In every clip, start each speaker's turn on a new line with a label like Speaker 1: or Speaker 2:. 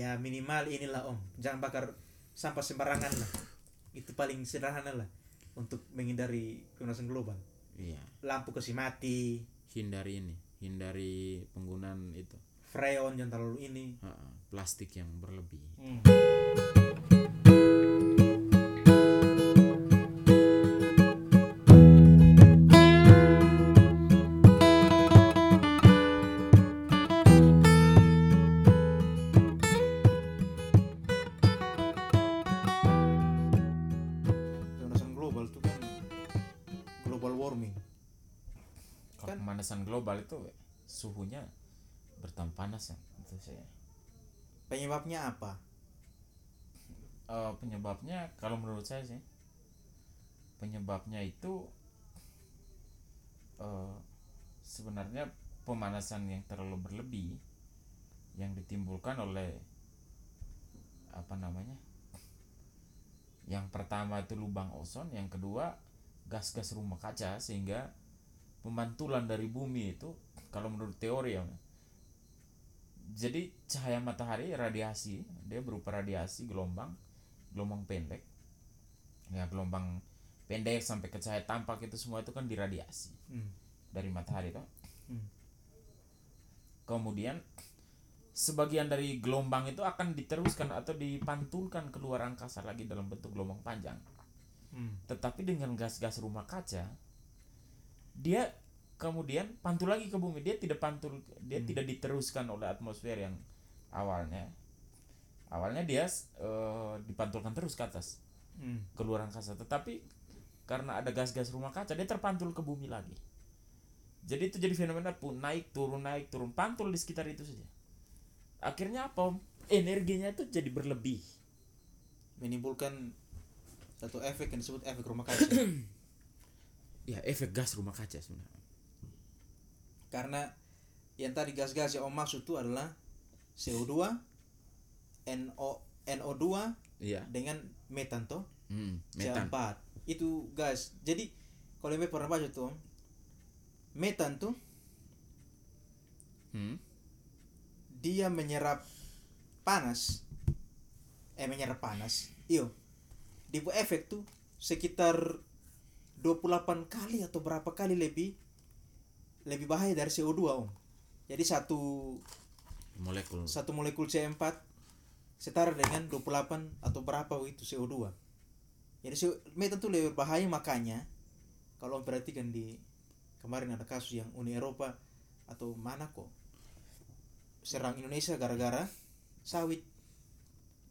Speaker 1: ya minimal inilah om. Jangan bakar sampah sembarangan lah. Itu paling sederhana lah untuk menghindari pemanasan global.
Speaker 2: Iya.
Speaker 1: Lampu kasih mati.
Speaker 2: Hindari ini hindari penggunaan itu.
Speaker 1: Freon jangan terlalu ini.
Speaker 2: Ha, plastik yang berlebih.
Speaker 1: Pemanasan
Speaker 2: suhunya bertambah panas ya itu saya
Speaker 1: penyebabnya apa?
Speaker 2: Eh, penyebabnya kalau menurut saya sih penyebabnya itu eh, sebenarnya pemanasan yang terlalu berlebih yang ditimbulkan oleh apa namanya yang pertama itu lubang ozon yang kedua gas-gas rumah kaca sehingga pemantulan dari bumi itu kalau menurut teori ya jadi cahaya matahari radiasi dia berupa radiasi gelombang gelombang pendek ya gelombang pendek sampai ke cahaya tampak itu semua itu kan diradiasi
Speaker 1: Hmm.
Speaker 2: dari matahari toh
Speaker 1: Hmm.
Speaker 2: kemudian sebagian dari gelombang itu akan diteruskan atau dipantulkan keluar angkasa lagi dalam bentuk gelombang panjang
Speaker 1: Hmm.
Speaker 2: tetapi dengan gas-gas rumah kaca dia kemudian pantul lagi ke bumi. Dia tidak pantul dia tidak diteruskan oleh atmosfer yang awalnya. Awalnya dia eh, dipantulkan terus ke atas.
Speaker 1: Hmm.
Speaker 2: keluar angkasa. Tetapi karena ada gas-gas rumah kaca dia terpantul ke bumi lagi. Jadi itu jadi fenomena pun naik turun naik turun. Pantul di sekitar itu saja. Akhirnya apa energinya itu jadi berlebih.
Speaker 1: Menimbulkan satu efek yang disebut efek rumah kaca.
Speaker 2: Ya efek gas rumah kaca sebenarnya
Speaker 1: karena yang tadi gas-gas yang om maksud itu adalah CO2 NO NO2
Speaker 2: iya.
Speaker 1: dengan metan toh.
Speaker 2: Hmm, metan.
Speaker 1: CO4 itu gas. Jadi kalau yang pernah baca tuh Om, metan tuh
Speaker 2: hmm?
Speaker 1: dia menyerap panas. Eh menyerap panas. Iyo di efek tuh sekitar 28 kali atau berapa kali lebih lebih bahaya dari CO2 om. Jadi satu
Speaker 2: molekul.
Speaker 1: satu molekul C4 setara dengan 28 atau berapa itu CO2 jadi metan tuh lebih bahaya makanya kalau om perhatikan di kemarin ada kasus yang Uni Eropa atau mana kok serang Indonesia gara-gara sawit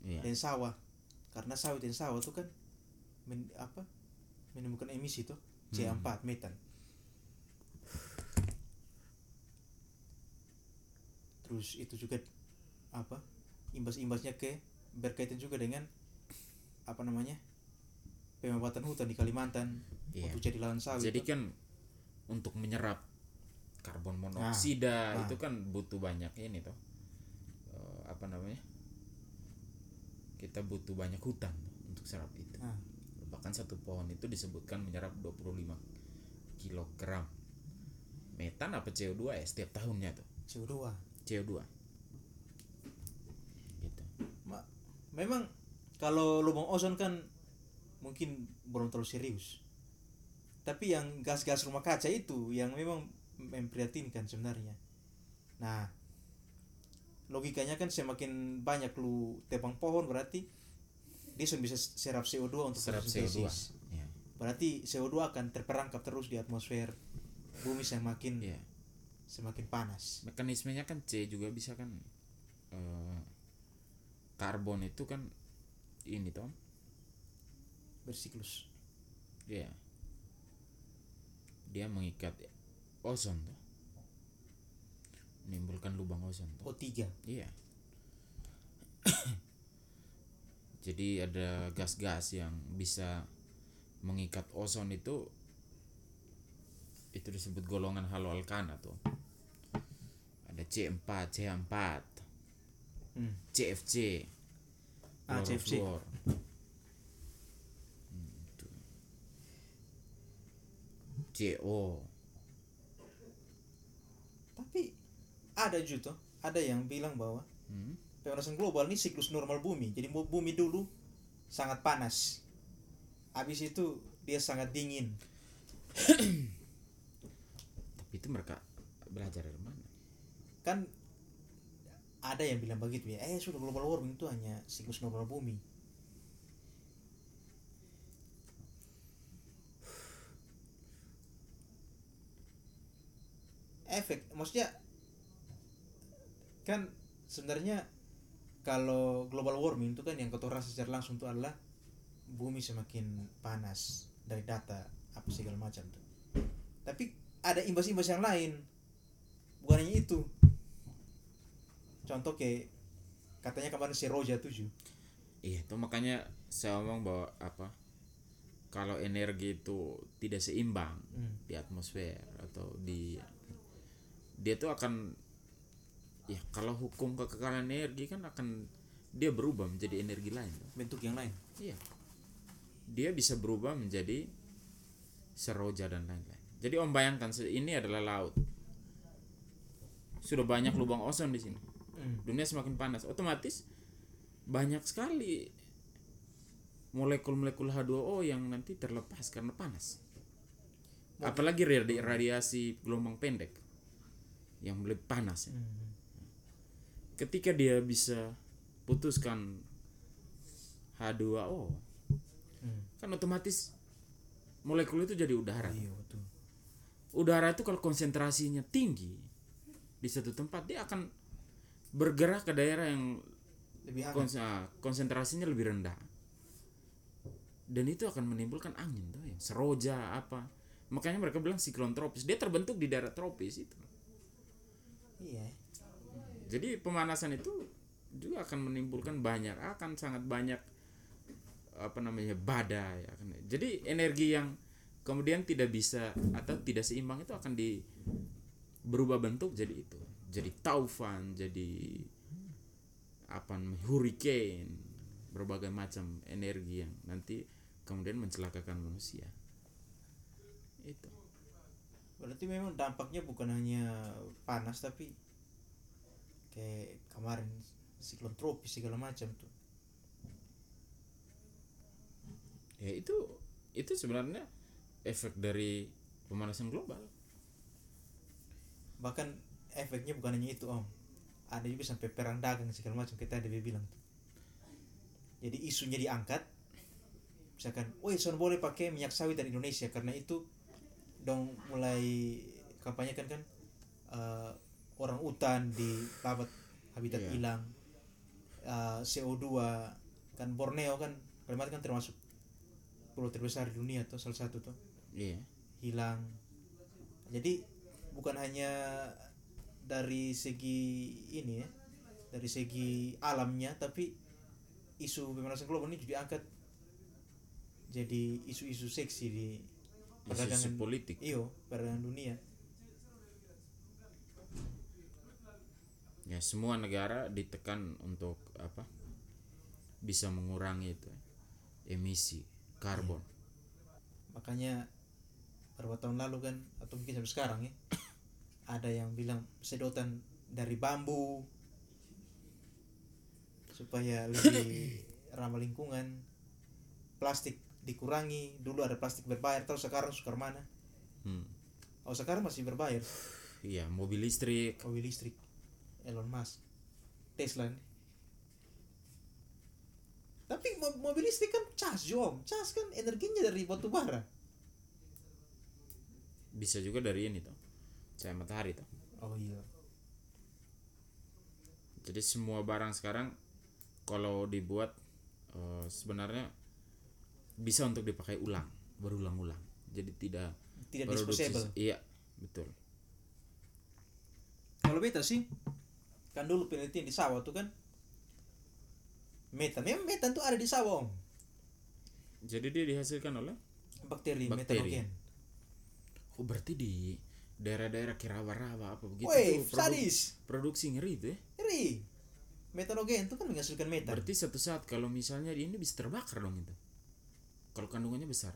Speaker 2: iya.
Speaker 1: dan sawah. Karena sawit dan sawah itu kan men, apa menimbulkan emisi tuh C4 metan terus itu juga apa imbas-imbasnya ke berkaitan juga dengan apa namanya pemabatan hutan di Kalimantan
Speaker 2: Iya.
Speaker 1: untuk jadi lahan sawit
Speaker 2: jadi kan untuk menyerap karbon monoksida
Speaker 1: nah.
Speaker 2: itu kan butuh banyak ini toh Eh, apa namanya kita butuh banyak hutan untuk serap itu.
Speaker 1: Nah,
Speaker 2: bahkan satu pohon itu disebutkan menyerap 25 kilogram metan apa CO2 ya setiap tahunnya tuh.
Speaker 1: CO2
Speaker 2: CO2 gitu.
Speaker 1: Ma- memang kalau lubang ozon kan mungkin belum terlalu serius. Tapi yang gas-gas rumah kaca itu yang memang memprihatinkan sebenarnya. Nah logikanya kan semakin banyak lu tebang pohon berarti dia sudah bisa serap CO2 untuk
Speaker 2: serap CO2
Speaker 1: fotosintesis.
Speaker 2: ya
Speaker 1: berarti CO2 akan terperangkap terus di atmosfer bumi semakin
Speaker 2: ya
Speaker 1: semakin panas
Speaker 2: mekanismenya kan C juga bisa kan eh, karbon itu kan ini toh
Speaker 1: bersiklus
Speaker 2: Iya. Dia mengikat ozon tuh. Menimbulkan lubang ozon tuh.
Speaker 1: O3
Speaker 2: Iya. Jadi ada gas-gas yang bisa mengikat ozon itu itu disebut golongan haloalkana tuh. Ada C4, CH4,
Speaker 1: hmm.
Speaker 2: CFC.
Speaker 1: Ah, CFC.
Speaker 2: fluorofluor. Hmm, itu. CO.
Speaker 1: tapi ada juga tuh, ada yang bilang bahwa
Speaker 2: Hmm?
Speaker 1: pemanasan global ini siklus normal bumi jadi bu- bumi dulu sangat panas habis itu dia sangat dingin
Speaker 2: itu mereka belajar dari mana?
Speaker 1: Kan ada yang bilang begitu ya eh sudah global warming itu hanya siklus normal bumi. Efek maksudnya kan sebenarnya kalau global warming itu kan yang rasa secara langsung itu adalah bumi semakin panas dari data apa segala macam tuh. Tapi ada imbas-imbas yang lain. Bukan hanya itu. Contoh kayak katanya kemarin si Roja 7
Speaker 2: iya itu makanya saya ngomong bahwa apa kalau energi itu tidak seimbang
Speaker 1: Hmm.
Speaker 2: di atmosfer atau di dia tuh akan ya kalau hukum kekekalan energi kan akan dia berubah menjadi energi lain.
Speaker 1: Bentuk yang lain.
Speaker 2: Iya. Dia bisa berubah menjadi seroja dan lain-lain jadi om bayangkan ini adalah laut sudah banyak lubang ozon di sini
Speaker 1: Hmm.
Speaker 2: dunia semakin panas otomatis banyak sekali molekul-molekul H2O yang nanti terlepas karena panas apalagi radi- radiasi gelombang pendek yang lebih panas ya.
Speaker 1: Hmm.
Speaker 2: ketika dia bisa putuskan H2O
Speaker 1: Hmm.
Speaker 2: kan otomatis molekul itu jadi udara
Speaker 1: iya betul
Speaker 2: udara itu kalau konsentrasinya tinggi di satu tempat dia akan bergerak ke daerah yang
Speaker 1: lebih
Speaker 2: kons- ah, konsentrasinya lebih rendah. Dan itu akan menimbulkan angin tuh yang seroja apa. Makanya mereka bilang siklon tropis. Dia terbentuk di daerah tropis itu.
Speaker 1: Iya.
Speaker 2: Jadi pemanasan itu juga akan menimbulkan banyak akan sangat banyak apa namanya badai akan. Jadi energi yang kemudian tidak bisa atau tidak seimbang itu akan di berubah bentuk jadi itu. Jadi taufan jadi apa hurricane berbagai macam energi yang nanti kemudian mencelakakan manusia. Itu.
Speaker 1: Berarti memang dampaknya bukan hanya panas tapi kayak kemarin siklon tropis segala macam tuh.
Speaker 2: Ya itu itu sebenarnya efek dari pemanasan global.
Speaker 1: Bahkan efeknya bukan hanya itu om. Ada juga sampai perang dagang segala macam kita ada bilang jadi isunya diangkat misalkan oh son boleh pakai minyak sawit dari Indonesia. Karena itu dong mulai kampanyekan kan eh, orang hutan di labat habitat
Speaker 2: Iya.
Speaker 1: hilang eh, CO2 kan Borneo kan Kalimantan kan termasuk pulau terbesar di dunia tuh salah satu tuh
Speaker 2: iya.
Speaker 1: hilang. Jadi bukan hanya dari segi ini ya dari segi alamnya tapi isu pemanasan global ini juga diangkat jadi isu-isu seksi di perdagangan
Speaker 2: politik.
Speaker 1: Iyo perdagangan dunia.
Speaker 2: Ya semua negara ditekan untuk apa? Bisa mengurangi itu emisi karbon.
Speaker 1: Makanya beberapa tahun lalu kan atau mungkin sampai sekarang ya ada yang bilang sedotan dari bambu supaya lebih ramah lingkungan. Plastik dikurangi dulu ada plastik berbayar terus sekarang sukar mana?
Speaker 2: Hmm.
Speaker 1: oh sekarang masih berbayar?
Speaker 2: Iya mobil listrik.
Speaker 1: Mobil listrik. Elon Musk. Tesla nih tapi mo- mobil listrik kan cas jom. Cas kan energinya dari batu bara
Speaker 2: bisa juga dari ini tuh cahaya matahari tuh
Speaker 1: oh iya.
Speaker 2: Jadi semua barang sekarang kalau dibuat eh, sebenarnya bisa untuk dipakai ulang berulang-ulang. Jadi tidak
Speaker 1: tidak disposable.
Speaker 2: iya betul.
Speaker 1: Kalau beta sih kan dulu penelitian di sawah tuh kan metan memang metan tuh ada di sawah om.
Speaker 2: Jadi dia dihasilkan oleh
Speaker 1: bakteri,
Speaker 2: Bakteri.
Speaker 1: metanogen
Speaker 2: oh berarti di daerah-daerah kirawa-rawa apa begitu
Speaker 1: Woi,
Speaker 2: tuh produ-
Speaker 1: sadis
Speaker 2: produksi ngeri itu ya?
Speaker 1: Ngeri. Metanogen itu kan menghasilkan metan.
Speaker 2: Berarti satu saat kalau misalnya ini bisa terbakar dong itu? Kalau kandungannya besar?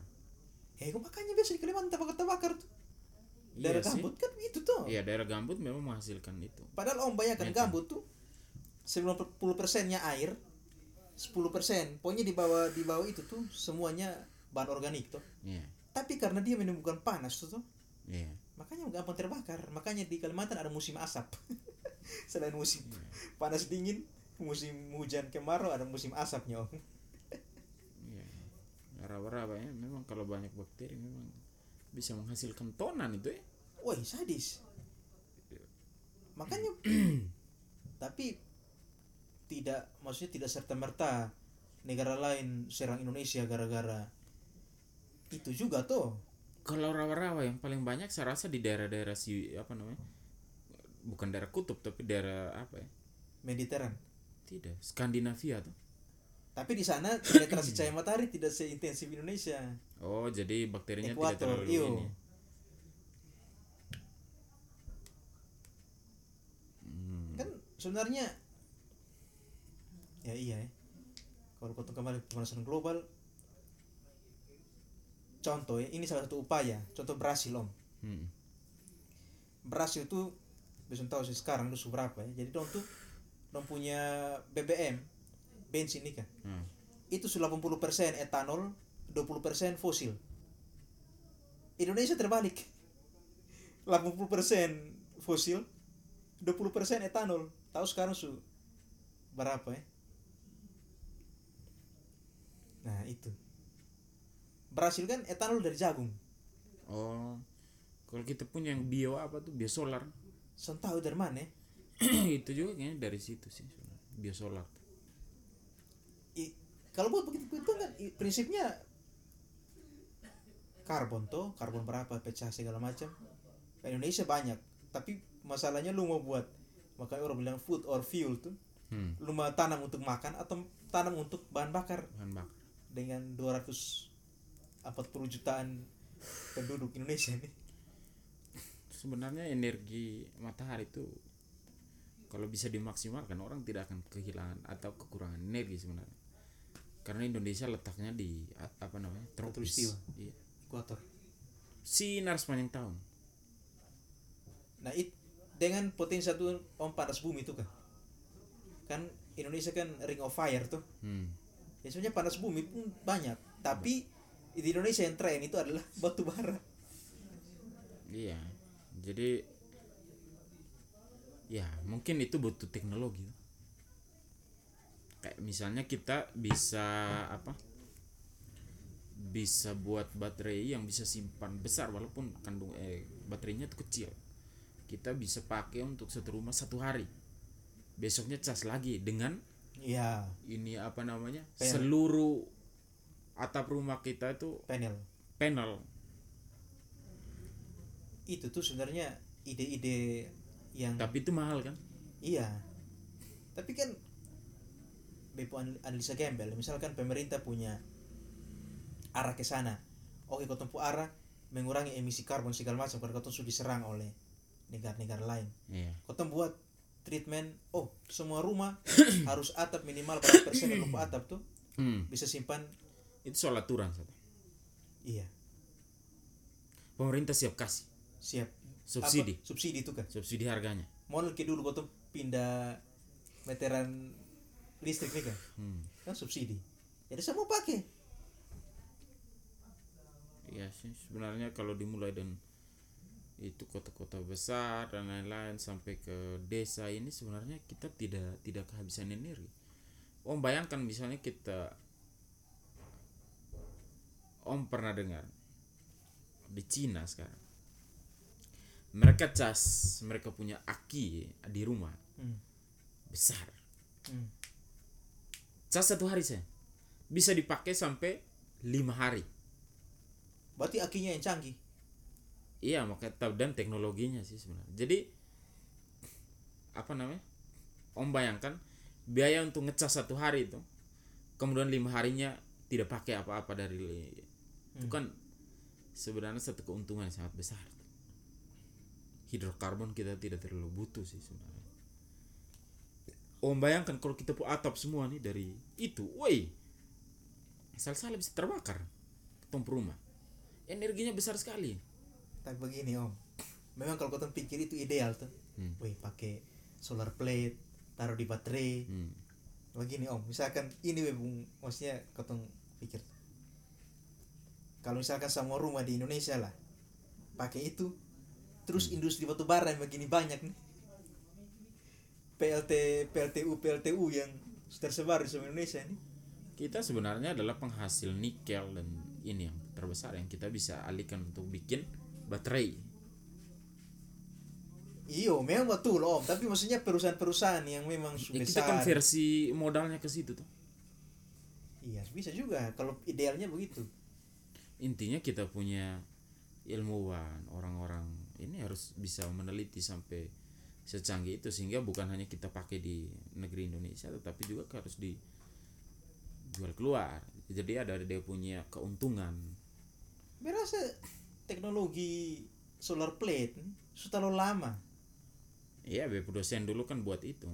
Speaker 1: Eh kok makanya biasa di Kalimantan bakar-bakar tuh?
Speaker 2: Iya
Speaker 1: daerah
Speaker 2: sih.
Speaker 1: gambut kan itu tuh.
Speaker 2: Iya daerah gambut memang menghasilkan itu.
Speaker 1: Padahal om bayangkan
Speaker 2: Metan.
Speaker 1: gambut tuh 90 persennya air 10 persen. Pokoknya di bawah di bawah itu tuh semuanya bahan organik tuh.
Speaker 2: Iya.
Speaker 1: Tapi karena dia menimbulkan panas tuh, tuh
Speaker 2: iya.
Speaker 1: Makanya gampang terbakar. Makanya di Kalimantan ada musim asap. Selain musim panas dingin musim hujan kemarau ada musim asapnya om
Speaker 2: iya. Rawa-rawa ya memang kalau banyak bakteri memang bisa menghasilkan tonan itu ya.
Speaker 1: Woi sadis. Makanya tapi tidak maksudnya tidak serta merta negara lain serang Indonesia gara-gara itu juga tuh
Speaker 2: kalau rawa-rawa yang paling banyak saya rasa di daerah-daerah si apa namanya bukan daerah kutub tapi daerah apa ya?
Speaker 1: Mediteran
Speaker 2: tidak Skandinavia tuh.
Speaker 1: Tapi di sana penetrasi cahaya matahari tidak seintensif Indonesia.
Speaker 2: Oh jadi bakterinya tidak
Speaker 1: Ekuator,
Speaker 2: terlalu
Speaker 1: iyo.
Speaker 2: ini. Hmm,
Speaker 1: kan sebenarnya ya iya ya. Kalau kau kembali ke pemanasan global contoh ya ini salah satu upaya. Contoh Brasil om.
Speaker 2: Hmm,
Speaker 1: Brasil itu bisa tahu sih sekarang itu berapa ya. Jadi dong tuh dong punya BBM bensin nih kan.
Speaker 2: Hmm.
Speaker 1: itu sudah 80% etanol 20% fosil. Indonesia terbalik. 80% fosil 20% etanol. Tahu sekarang su berapa ya? Nah itu Brasil kan etanol dari jagung.
Speaker 2: Oh kalau kita punya yang bio apa tuh? Bio solar.
Speaker 1: Son tahu dari mana?
Speaker 2: Itu juga kayaknya dari situ sih sebenarnya. bio solar.
Speaker 1: I- kalau buat begitu begitu kan i- prinsipnya karbon tuh karbon berapa pecah segala macam. Indonesia banyak tapi masalahnya lu mau buat makanya orang bilang food or fuel tuh.
Speaker 2: Hmm,
Speaker 1: lu mau tanam untuk makan atau tanam untuk bahan bakar?
Speaker 2: Bahan bakar.
Speaker 1: Dengan 240 jutaan penduduk Indonesia nih
Speaker 2: sebenarnya energi matahari itu kalau bisa dimaksimalkan orang tidak akan kehilangan atau kekurangan energi sebenarnya. Karena Indonesia letaknya di apa namanya tropis. Iya.
Speaker 1: ekuator.
Speaker 2: Sinar sepanjang tahun.
Speaker 1: Nah it, dengan potensi satu om panas bumi itu kan kan Indonesia kan ring of fire tuh.
Speaker 2: Hmm.
Speaker 1: ya sebenarnya panas bumi pun banyak tapi di Indonesia yang tren itu adalah batu bara.
Speaker 2: Iya. Jadi ya mungkin itu butuh teknologi. Kayak misalnya kita bisa apa bisa buat baterai yang bisa simpan besar walaupun kandung eh baterainya itu kecil. Kita bisa pakai untuk satu rumah satu hari. Besoknya cas lagi dengan
Speaker 1: iya.
Speaker 2: ini apa namanya
Speaker 1: Panel.
Speaker 2: seluruh atap rumah kita itu
Speaker 1: panel.
Speaker 2: panel.
Speaker 1: Itu tuh sebenarnya ide-ide yang
Speaker 2: tapi itu mahal kan?
Speaker 1: Iya. Tapi kan Bepo anal- analisa gembel misalkan pemerintah punya arah ke sana. Oke kau tempuh arah mengurangi emisi karbon segala macam karena kau sudah diserang oleh negara-negara lain.
Speaker 2: Iya.
Speaker 1: Kau buat treatment oh semua rumah harus atap minimal berapa persen atap tuh
Speaker 2: hmm.
Speaker 1: bisa simpan
Speaker 2: itu soal aturan satu
Speaker 1: iya.
Speaker 2: Pemerintah siap kasih.
Speaker 1: Siap.
Speaker 2: Subsidi.
Speaker 1: Apa? subsidi itu kan?
Speaker 2: Subsidi harganya.
Speaker 1: Model ke dulu tuh pindah meteran listrik nih kan?
Speaker 2: Hmm.
Speaker 1: kan subsidi. Jadi semua pakai.
Speaker 2: Iya sih sebenarnya kalau dimulai dan itu kota-kota besar dan lain-lain sampai ke desa ini sebenarnya kita tidak tidak kehabisan energi. Om bayangkan misalnya kita om pernah dengar di Cina sekarang mereka cas mereka punya aki di rumah
Speaker 1: Hmm.
Speaker 2: besar
Speaker 1: Hmm.
Speaker 2: cas satu hari saya bisa dipakai sampai lima hari
Speaker 1: berarti akinya yang canggih
Speaker 2: Iya makanya tahu dan teknologinya sih sebenarnya. Jadi apa namanya? Om bayangkan biaya untuk ngecas satu hari itu, kemudian lima harinya tidak pakai apa-apa dari itu kan sebenarnya satu keuntungan yang sangat besar. Hidrokarbon kita tidak terlalu butuh sih sebenarnya. Om bayangkan kalau kita pun atap semua nih dari itu, woi, asal-asal bisa terbakar ketemu rumah. Energinya besar sekali.
Speaker 1: tapi begini om memang kalau kau pikir itu ideal tuh
Speaker 2: Hmm.
Speaker 1: wih pakai solar plate taruh di baterai
Speaker 2: hmm.
Speaker 1: begini om misalkan ini we bung maksudnya kotong pikir kalau misalkan semua rumah di Indonesia lah pakai itu. Terus industri batu bara yang begini banyak nih. PLT PLTU PLTU yang tersebar di seluruh Indonesia nih.
Speaker 2: Kita sebenarnya adalah penghasil nikel dan ini yang terbesar yang kita bisa alihkan untuk bikin baterai.
Speaker 1: Iyo memang betul om. Tapi maksudnya perusahaan-perusahaan yang memang
Speaker 2: ya,
Speaker 1: besar.
Speaker 2: kita konversi modalnya ke situ tuh
Speaker 1: iya bisa juga. Kalau idealnya begitu
Speaker 2: intinya kita punya ilmuwan orang-orang ini harus bisa meneliti sampai secanggih itu sehingga bukan hanya kita pakai di negeri Indonesia tetapi juga harus dijual keluar. Jadi ada dia punya keuntungan.
Speaker 1: Berasa teknologi solar plate sudah terlalu lama.
Speaker 2: Iya BP dosen dulu kan buat itu.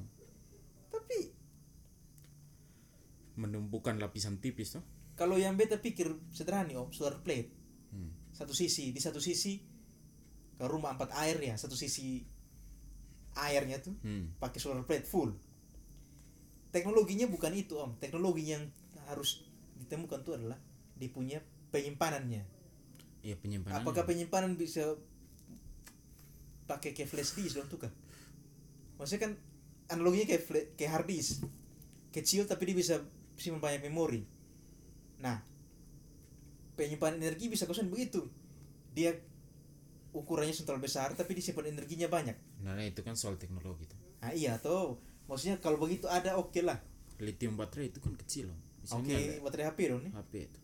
Speaker 1: Tapi
Speaker 2: menumbuhkan lapisan tipis tuh
Speaker 1: kalau yang beta pikir sederhana om solar plate.
Speaker 2: Hmm.
Speaker 1: satu sisi di satu sisi kalau rumah empat air ya satu sisi airnya tuh
Speaker 2: hmm.
Speaker 1: pakai solar plate full. Teknologinya bukan itu om. Teknologi yang harus ditemukan tuh adalah di punya penyimpanannya.
Speaker 2: Ya penyimpanan
Speaker 1: apakah penyimpanan bisa pakai kayak flash disk dong tuh kan? Maksudnya kan analoginya kayak kayak hard disk. Kecil tapi dia bisa simpan banyak memori nah penyimpanan energi bisa kosan begitu. Dia ukurannya terlalu besar tapi disimpan energinya banyak.
Speaker 2: Nah itu kan soal teknologi tuh.
Speaker 1: Nah iya tuh maksudnya kalau begitu ada oke lah.
Speaker 2: Lithium baterai itu kan kecil loh.
Speaker 1: Oke
Speaker 2: nyala.
Speaker 1: baterai HP dong nih.
Speaker 2: HP itu.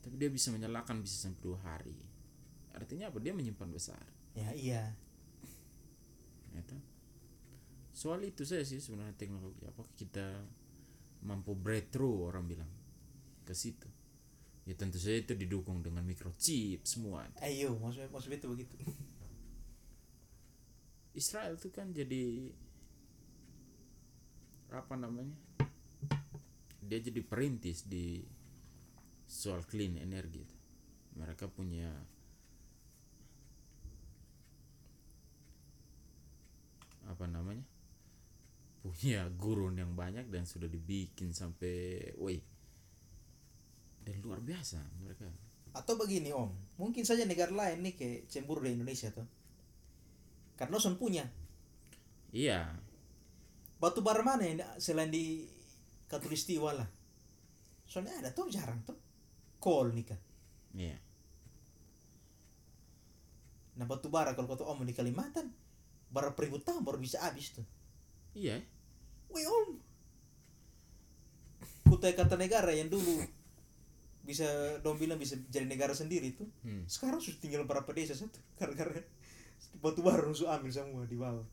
Speaker 2: Tapi dia bisa menyalakan bisa sampai dua hari. Artinya apa? Dia menyimpan besar.
Speaker 1: Ya iya.
Speaker 2: Ya toh? soal itu saya sih sebenarnya teknologi. Apakah kita mampu breakthrough orang bilang ke situ. Ya tentu saja itu didukung dengan microchip semua
Speaker 1: ayo maksudnya maksudnya itu begitu.
Speaker 2: Israel tuh kan jadi apa namanya dia jadi perintis di soal clean energy itu. mereka punya apa namanya punya gurun yang banyak dan sudah dibikin sampai woi biasa mereka.
Speaker 1: Atau begini om. Mungkin saja negara lain nih kayak cemburu di Indonesia tuh. Karena Son punya.
Speaker 2: Iya.
Speaker 1: Batu bara mana yang selain di Katulistiwa lah? Soalnya ada tuh jarang tuh. Kol nih kan
Speaker 2: iya.
Speaker 1: Nah batu bara kalau kata om di Kalimantan bara per ribu tahun baru bisa habis tuh.
Speaker 2: Iya.
Speaker 1: Wih om. Kutai Kartanegara yang dulu bisa dong bilang bisa jadi negara sendiri tuh
Speaker 2: hmm.
Speaker 1: sekarang sudah tinggal berapa desa satu gara-gara batu bara rusuh ambil semua di bawah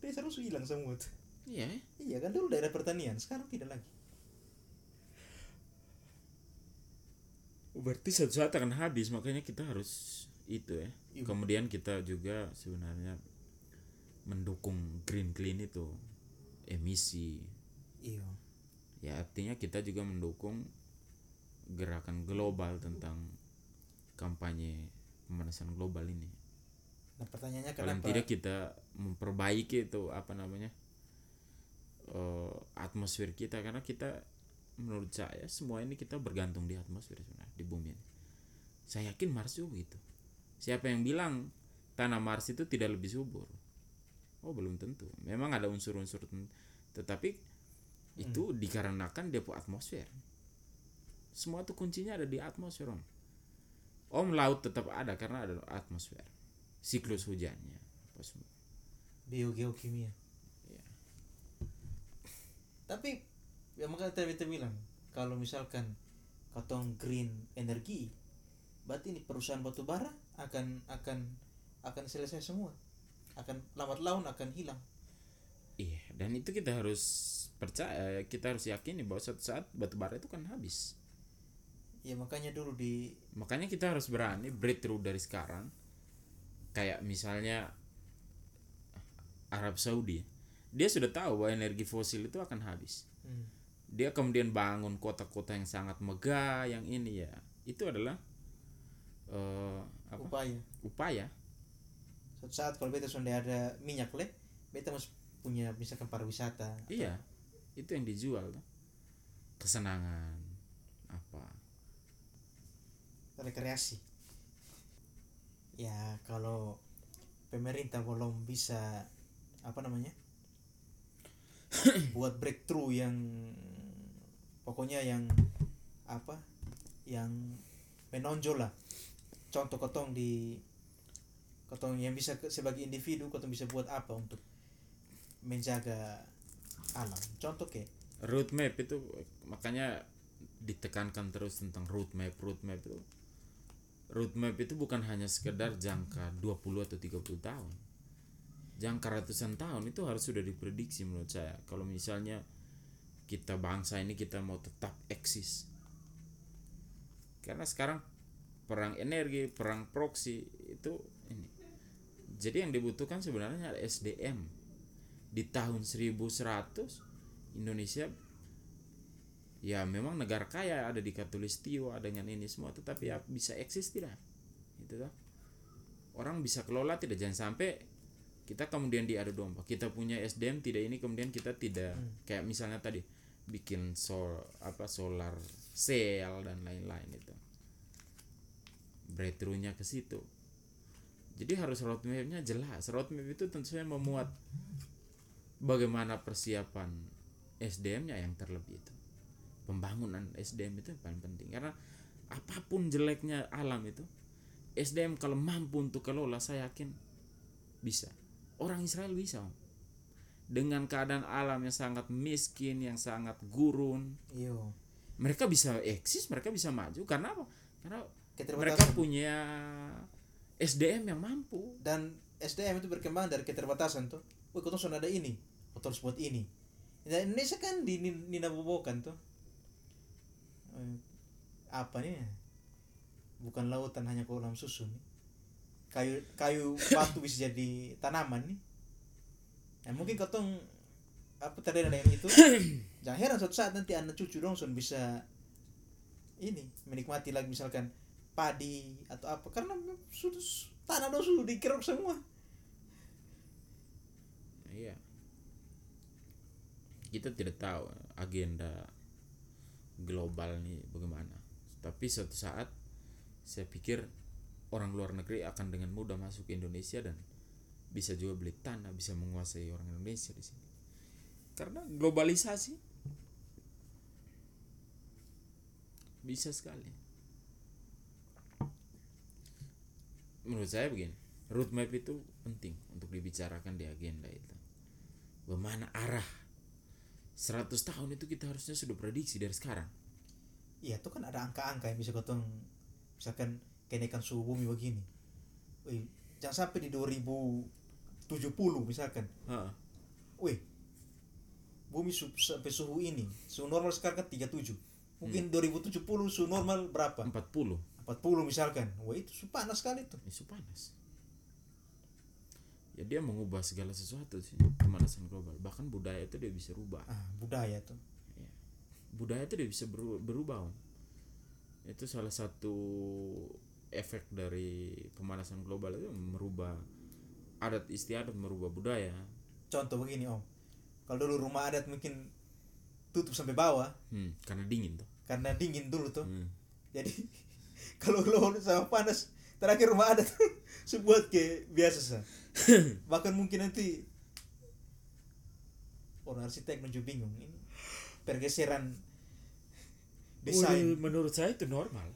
Speaker 1: desa rusuh hilang semua tuh
Speaker 2: iya
Speaker 1: iya kan dulu daerah pertanian sekarang tidak lagi
Speaker 2: Berarti suatu saat akan habis, makanya kita harus itu ya.
Speaker 1: Iya.
Speaker 2: Kemudian kita juga sebenarnya mendukung green clean itu emisi.
Speaker 1: iya
Speaker 2: Ya artinya kita juga mendukung gerakan global tentang kampanye pemanasan global ini.
Speaker 1: nah pertanyaannya
Speaker 2: Paling
Speaker 1: kenapa
Speaker 2: tidak kita memperbaiki itu apa namanya eh, atmosfer kita karena kita menurut saya semua ini kita bergantung di atmosfer sebenarnya di bumi ini. Saya yakin Mars juga begitu. Siapa yang bilang tanah Mars itu tidak lebih subur? Oh belum tentu. Memang ada unsur-unsur tetapi itu dikarenakan depo atmosfer. Semua itu kuncinya ada di atmosfer om. Om laut tetap ada karena ada atmosfer. Siklus hujannya. apa semua.
Speaker 1: biogeokimia
Speaker 2: Iya.
Speaker 1: tapi ya makanya tadi kita bilang kalau misalkan katong green energi berarti ini perusahaan batu bara akan akan akan selesai semua akan lambat laun akan hilang
Speaker 2: Iya, dan itu kita harus percaya, kita harus yakini bahwa suatu saat batu bara itu kan habis.
Speaker 1: Ya makanya dulu di
Speaker 2: Makanya kita harus berani breakthrough dari sekarang. Kayak misalnya Arab Saudi, dia sudah tahu bahwa energi fosil itu akan habis.
Speaker 1: hmm,
Speaker 2: Dia kemudian bangun kota-kota yang sangat megah, yang ini ya, itu adalah eh, apa?
Speaker 1: upaya
Speaker 2: upaya.
Speaker 1: suatu saat kalau beta sudah ada minyak le beta harus punya misalkan pariwisata
Speaker 2: iya itu yang dijual tuh kesenangan
Speaker 1: rekreasi. Ya kalau pemerintah belum bisa apa namanya buat breakthrough yang pokoknya yang apa yang menonjol lah. Contoh kotong di kotong yang bisa ke- sebagai individu kotong bisa buat apa untuk menjaga alam. Contoh kayak
Speaker 2: roadmap itu makanya ditekankan terus tentang roadmap roadmap itu roadmap itu bukan hanya sekedar jangka 20 atau 30 tahun. Jangka ratusan tahun itu harus sudah diprediksi menurut saya. Kalau misalnya kita bangsa ini kita mau tetap eksis. Karena sekarang perang energi perang proksi itu ini. Jadi yang dibutuhkan sebenarnya adalah SDM di tahun 1100 Indonesia ya memang negara kaya ada di katulistiwa dengan ini semua tetapi ya bisa eksis tidak? Itu toh. Orang bisa kelola tidak? Jangan sampai kita kemudian diadu domba. Kita punya SDM tidak ini kemudian kita tidak. Kayak misalnya tadi bikin sol apa solar cell dan lain-lain itu. Breakthrough-nya ke situ. Jadi harus roadmap-nya jelas. Roadmap itu tentu saja memuat bagaimana persiapan SDM-nya yang terlebih itu pembangunan SDM itu yang paling penting karena apa pun jeleknya alam itu SDM kalau mampu untuk kelola saya yakin bisa orang Israel bisa Om. dengan keadaan alam yang sangat miskin yang sangat gurun
Speaker 1: iyo
Speaker 2: mereka bisa eksis mereka bisa maju karena apa karena mereka punya SDM yang mampu
Speaker 1: dan SDM itu berkembang dari keterbatasan tuh. Kau sudah ada ini, kau harus buat ini. Dan Indonesia kan tuh. Eh, Apa nih? Bukan lautan hanya kolam susu nih. Kayu kayu batu bisa jadi tanaman nih. Nah, mungkin kau apa terdengar dengan itu jangan heran suatu saat nanti anak cucu dong son bisa ini menikmati lagi misalkan padi atau apa karena sudah tanah dong sudah dikerok semua
Speaker 2: Iya. Kita tidak tahu agenda global nih bagaimana. Tapi suatu saat saya pikir orang luar negeri akan dengan mudah masuk ke Indonesia dan bisa juga beli tanah, bisa menguasai orang Indonesia di sini. Karena globalisasi bisa sekali. Menurut saya begini, roadmap itu penting untuk dibicarakan di agenda itu. Bagaimana arah 100 tahun itu kita harusnya sudah prediksi dari sekarang.
Speaker 1: iya itu kan ada angka-angka yang bisa kotong misalkan kenaikan suhu bumi begini. Wih, jangan sampai di 2070 misalkan.
Speaker 2: Heeh.
Speaker 1: wih bumi su- sampai suhu ini suhu normal sekarang kan 37 mungkin 2070 suhu normal berapa?
Speaker 2: 40
Speaker 1: 40 misalkan. Wah itu su- panas sekali tuh.
Speaker 2: Isu panas. Ya dia mengubah segala sesuatu sih pemanasan global. Bahkan budaya itu dia bisa rubah.
Speaker 1: ah budaya tuh
Speaker 2: budaya itu dia bisa beru- berubah Om. itu salah satu efek dari pemanasan global itu merubah adat istiadat merubah budaya
Speaker 1: contoh begini om kalau dulu rumah adat mungkin tutup sampai bawah
Speaker 2: hmm, karena dingin tuh
Speaker 1: karena dingin dulu tuh
Speaker 2: Hmm.
Speaker 1: jadi kalau lo sama panas terakhir rumah adat sebuat kayak biasa sah bahkan mungkin nanti orang arsitek menuju bingung ini pergeseran desain.
Speaker 2: Menurut saya itu normal.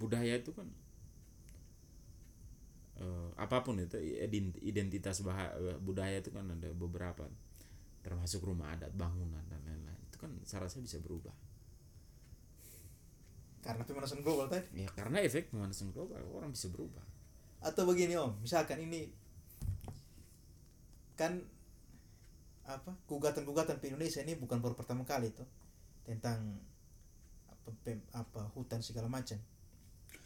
Speaker 2: Budaya itu kan eh, apa pun itu ident- identitas bah- budaya itu kan ada beberapa. Termasuk rumah adat bangunan dan lain-lain. Itu kan saya rasa bisa berubah.
Speaker 1: Karena pemanasan global tadi.
Speaker 2: Ya karena efek pemanasan global orang bisa berubah
Speaker 1: atau begini om. Misalkan ini kan apa gugatan-gugatan di Indonesia ini bukan baru pertama kali tuh tentang apa, pem- apa hutan segala macam.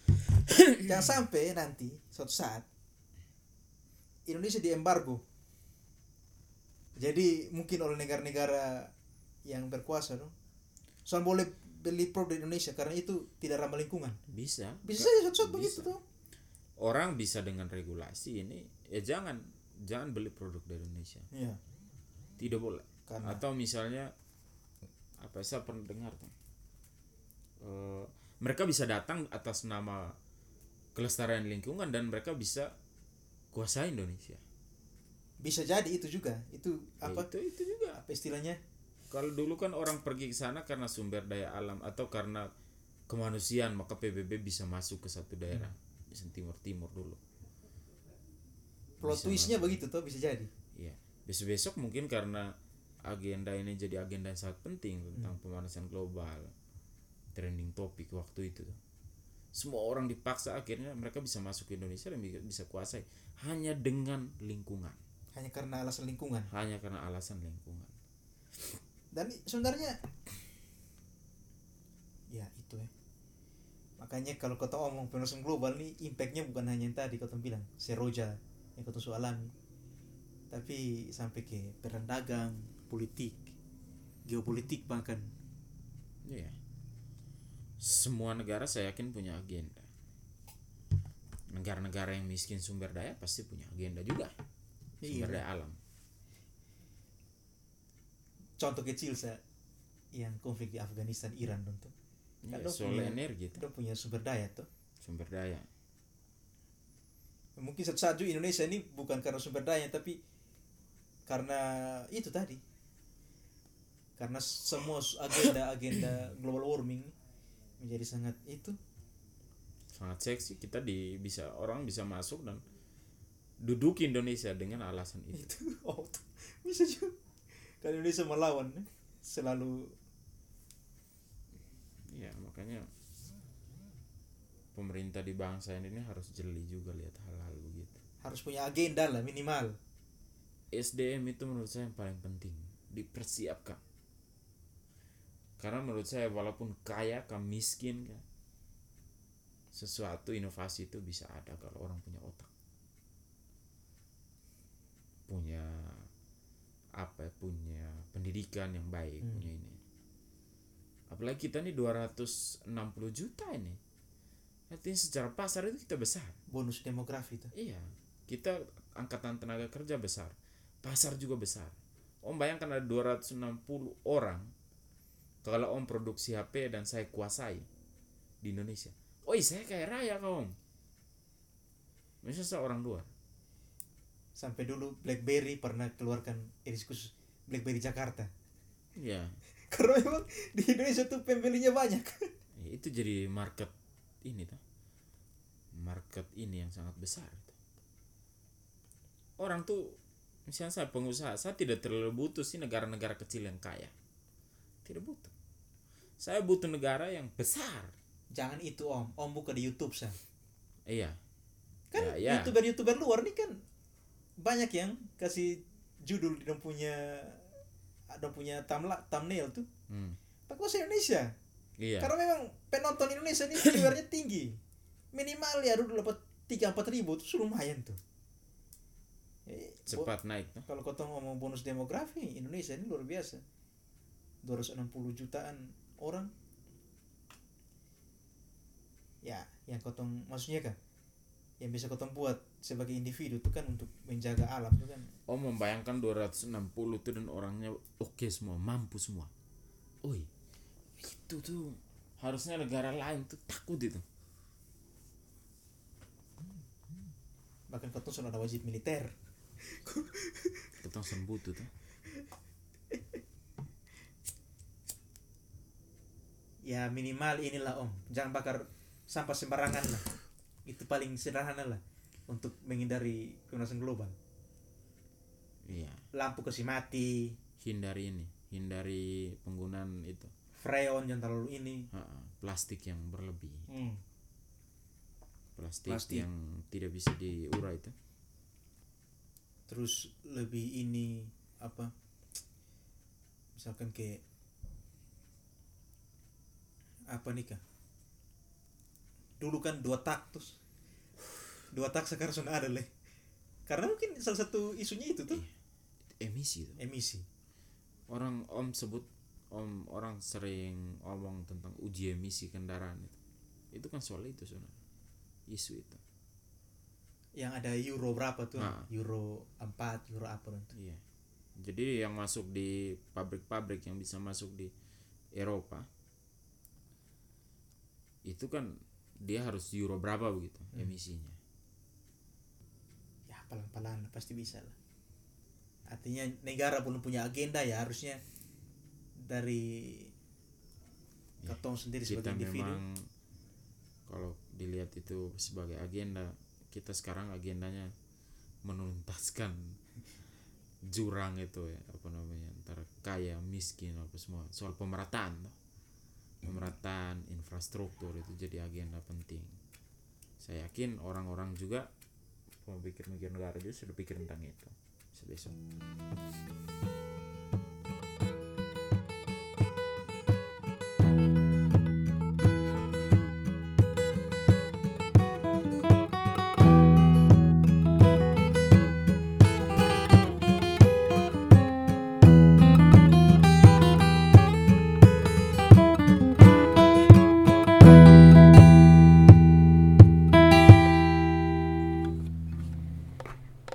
Speaker 1: Jangan sampai nanti suatu saat Indonesia diembargo. Jadi mungkin oleh negara-negara yang berkuasa dong soal boleh beli produk Indonesia karena itu tidak ramah lingkungan.
Speaker 2: Bisa.
Speaker 1: Bisa saja suatu saat begitu tuh
Speaker 2: orang bisa dengan regulasi ini ya jangan jangan beli produk dari Indonesia.
Speaker 1: Iya.
Speaker 2: tidak boleh.
Speaker 1: Karena
Speaker 2: atau misalnya apa saya pernah dengar tuh. Eh, mereka bisa datang atas nama kelestarian lingkungan dan mereka bisa kuasai Indonesia.
Speaker 1: Bisa jadi itu juga. Itu
Speaker 2: Ya,
Speaker 1: apa?
Speaker 2: Itu itu juga.
Speaker 1: Apa istilahnya?
Speaker 2: kalau dulu kan orang pergi ke sana karena sumber daya alam atau karena kemanusiaan maka PBB bisa masuk ke satu daerah misal timur timur dulu
Speaker 1: Plot twistnya begitu tuh bisa jadi.
Speaker 2: Iya. Besok besok mungkin karena agenda ini jadi agenda yang sangat penting tentang pemanasan global, trending topik waktu itu. Semua orang dipaksa akhirnya mereka bisa masuk ke Indonesia dan bi- bisa kuasai hanya dengan lingkungan,
Speaker 1: Hanya karena alasan lingkungan.
Speaker 2: hanya karena alasan lingkungan.
Speaker 1: Dan sebenarnya ya itu ya. Makanya kalau kau omong pemanasan global nih impactnya bukan hanya yang tadi kau bilang seroja yang kau alami, tapi sampai ke perang dagang, politik, geopolitik bahkan.
Speaker 2: Iya. Semua negara saya yakin punya agenda. Negara-negara yang miskin sumber daya pasti punya agenda juga. Sumber
Speaker 1: Iya.
Speaker 2: daya alam.
Speaker 1: Contoh kecil saya yang konflik di Afghanistan Iran tentu.
Speaker 2: Iya,
Speaker 1: Kan dong
Speaker 2: soal
Speaker 1: punya-
Speaker 2: energi
Speaker 1: Kita punya sumber daya tuh.
Speaker 2: sumber daya.
Speaker 1: Mungkin satu saja Indonesia ini bukan karena sumber daya tapi karena itu tadi. Karena semua agenda-agenda global warming menjadi sangat itu
Speaker 2: sangat seksi kita di bisa orang bisa masuk dan duduk Indonesia dengan alasan itu
Speaker 1: itu oh bisa juga kalau Indonesia melawan selalu
Speaker 2: ya makanya pemerintah di bangsa ini harus jeli juga lihat hal-hal begitu.
Speaker 1: Harus punya agenda lah minimal.
Speaker 2: SDM itu menurut saya yang paling penting dipersiapkan. Karena menurut saya walaupun kaya kah miskin kah sesuatu inovasi itu bisa ada kalau orang punya otak. Punya apa ya, punya pendidikan yang baik
Speaker 1: Hmm.
Speaker 2: punya ini apalagi kita nih 260 juta ini artinya secara pasar itu kita besar
Speaker 1: bonus demografi itu
Speaker 2: Iya, kita angkatan tenaga kerja besar, pasar juga besar. Om bayangkan ada 260 orang, kalau Om produksi HP dan saya kuasai di Indonesia. Oi, saya kayak raya kaum. Misalnya seorang luar.
Speaker 1: sampai dulu BlackBerry pernah keluarkan edisi khusus BlackBerry Jakarta
Speaker 2: Iya,
Speaker 1: karena memang di Indonesia tuh pembelinya banyak
Speaker 2: itu jadi market ini tuh. Market ini yang sangat besar. Orang tuh, misalnya saya pengusaha, saya tidak terlalu butuh sih negara-negara kecil yang kaya. Tidak butuh. Saya butuh negara yang besar.
Speaker 1: jangan itu om om buka di YouTube sah
Speaker 2: Iya.
Speaker 1: kan
Speaker 2: Ya, ya.
Speaker 1: youtuber youtuber luar nih kan banyak yang kasih judul dan punya ada punya thumbla- thumbnail tuh.
Speaker 2: Hmm.
Speaker 1: pakai bahasa Indonesia?
Speaker 2: Iya.
Speaker 1: karena memang penonton Indonesia ini viewernya tinggi. Minimal ya dulu dapat tiga empat ribu tuh lumayan tuh. Eh,
Speaker 2: Cepat naik
Speaker 1: kalau kau ngomong bonus demografi Indonesia ini luar biasa. 260 jutaan orang. Ya yang kotong maksudnya kan yang bisa kotong buat sebagai individu itu kan untuk menjaga alam itu kan
Speaker 2: Oh membayangkan 260 tuh dan orangnya oke semua, mampu semua. Oi, itu tuh harusnya negara lain tuh takut itu.
Speaker 1: bahkan kotong sudah ada wajib militer
Speaker 2: Kita langsung butuh tuh.
Speaker 1: ya minimal inilah om jangan bakar sampah sembarangan lah itu paling sederhana lah untuk menghindari pemanasan global
Speaker 2: Iya.
Speaker 1: lampu kasih mati
Speaker 2: Hindari ini, hindari penggunaan itu
Speaker 1: freon jangan terlalu ini
Speaker 2: Ha, plastik yang berlebih,
Speaker 1: hmm.
Speaker 2: plastik,
Speaker 1: Plastik.
Speaker 2: yang tidak bisa diurai itu.
Speaker 1: terus lebih ini apa misalkan kayak apa nih kak dulu kan dua tak terus dua tak sekarang sudah ada leh karena mungkin salah satu isunya itu tuh
Speaker 2: Emisi itu.
Speaker 1: emisi
Speaker 2: Orang om sebut om orang sering ngomong tentang uji emisi kendaraan itu. Itu kan soal itu sebenarnya. Isu itu.
Speaker 1: yang ada euro berapa tuh
Speaker 2: Nah.
Speaker 1: euro 4 euro apa tuh
Speaker 2: Iya. Jadi yang masuk di pabrik-pabrik yang bisa masuk di Eropa itu kan dia harus euro berapa begitu emisinya.
Speaker 1: ya pelan-pelan pasti bisa lah artinya negara belum punya agenda ya harusnya dari ketong sendiri
Speaker 2: Kita
Speaker 1: sebagai individu
Speaker 2: memang kalau dilihat itu sebagai agenda, kita sekarang agendanya menuntaskan jurang itu ya apa namanya antara kaya miskin apa semua soal pemerataan. Pemerataan infrastruktur itu jadi agenda penting. Saya yakin orang-orang juga pemikir-mikir negara juga sudah pikir tentang itu. Besok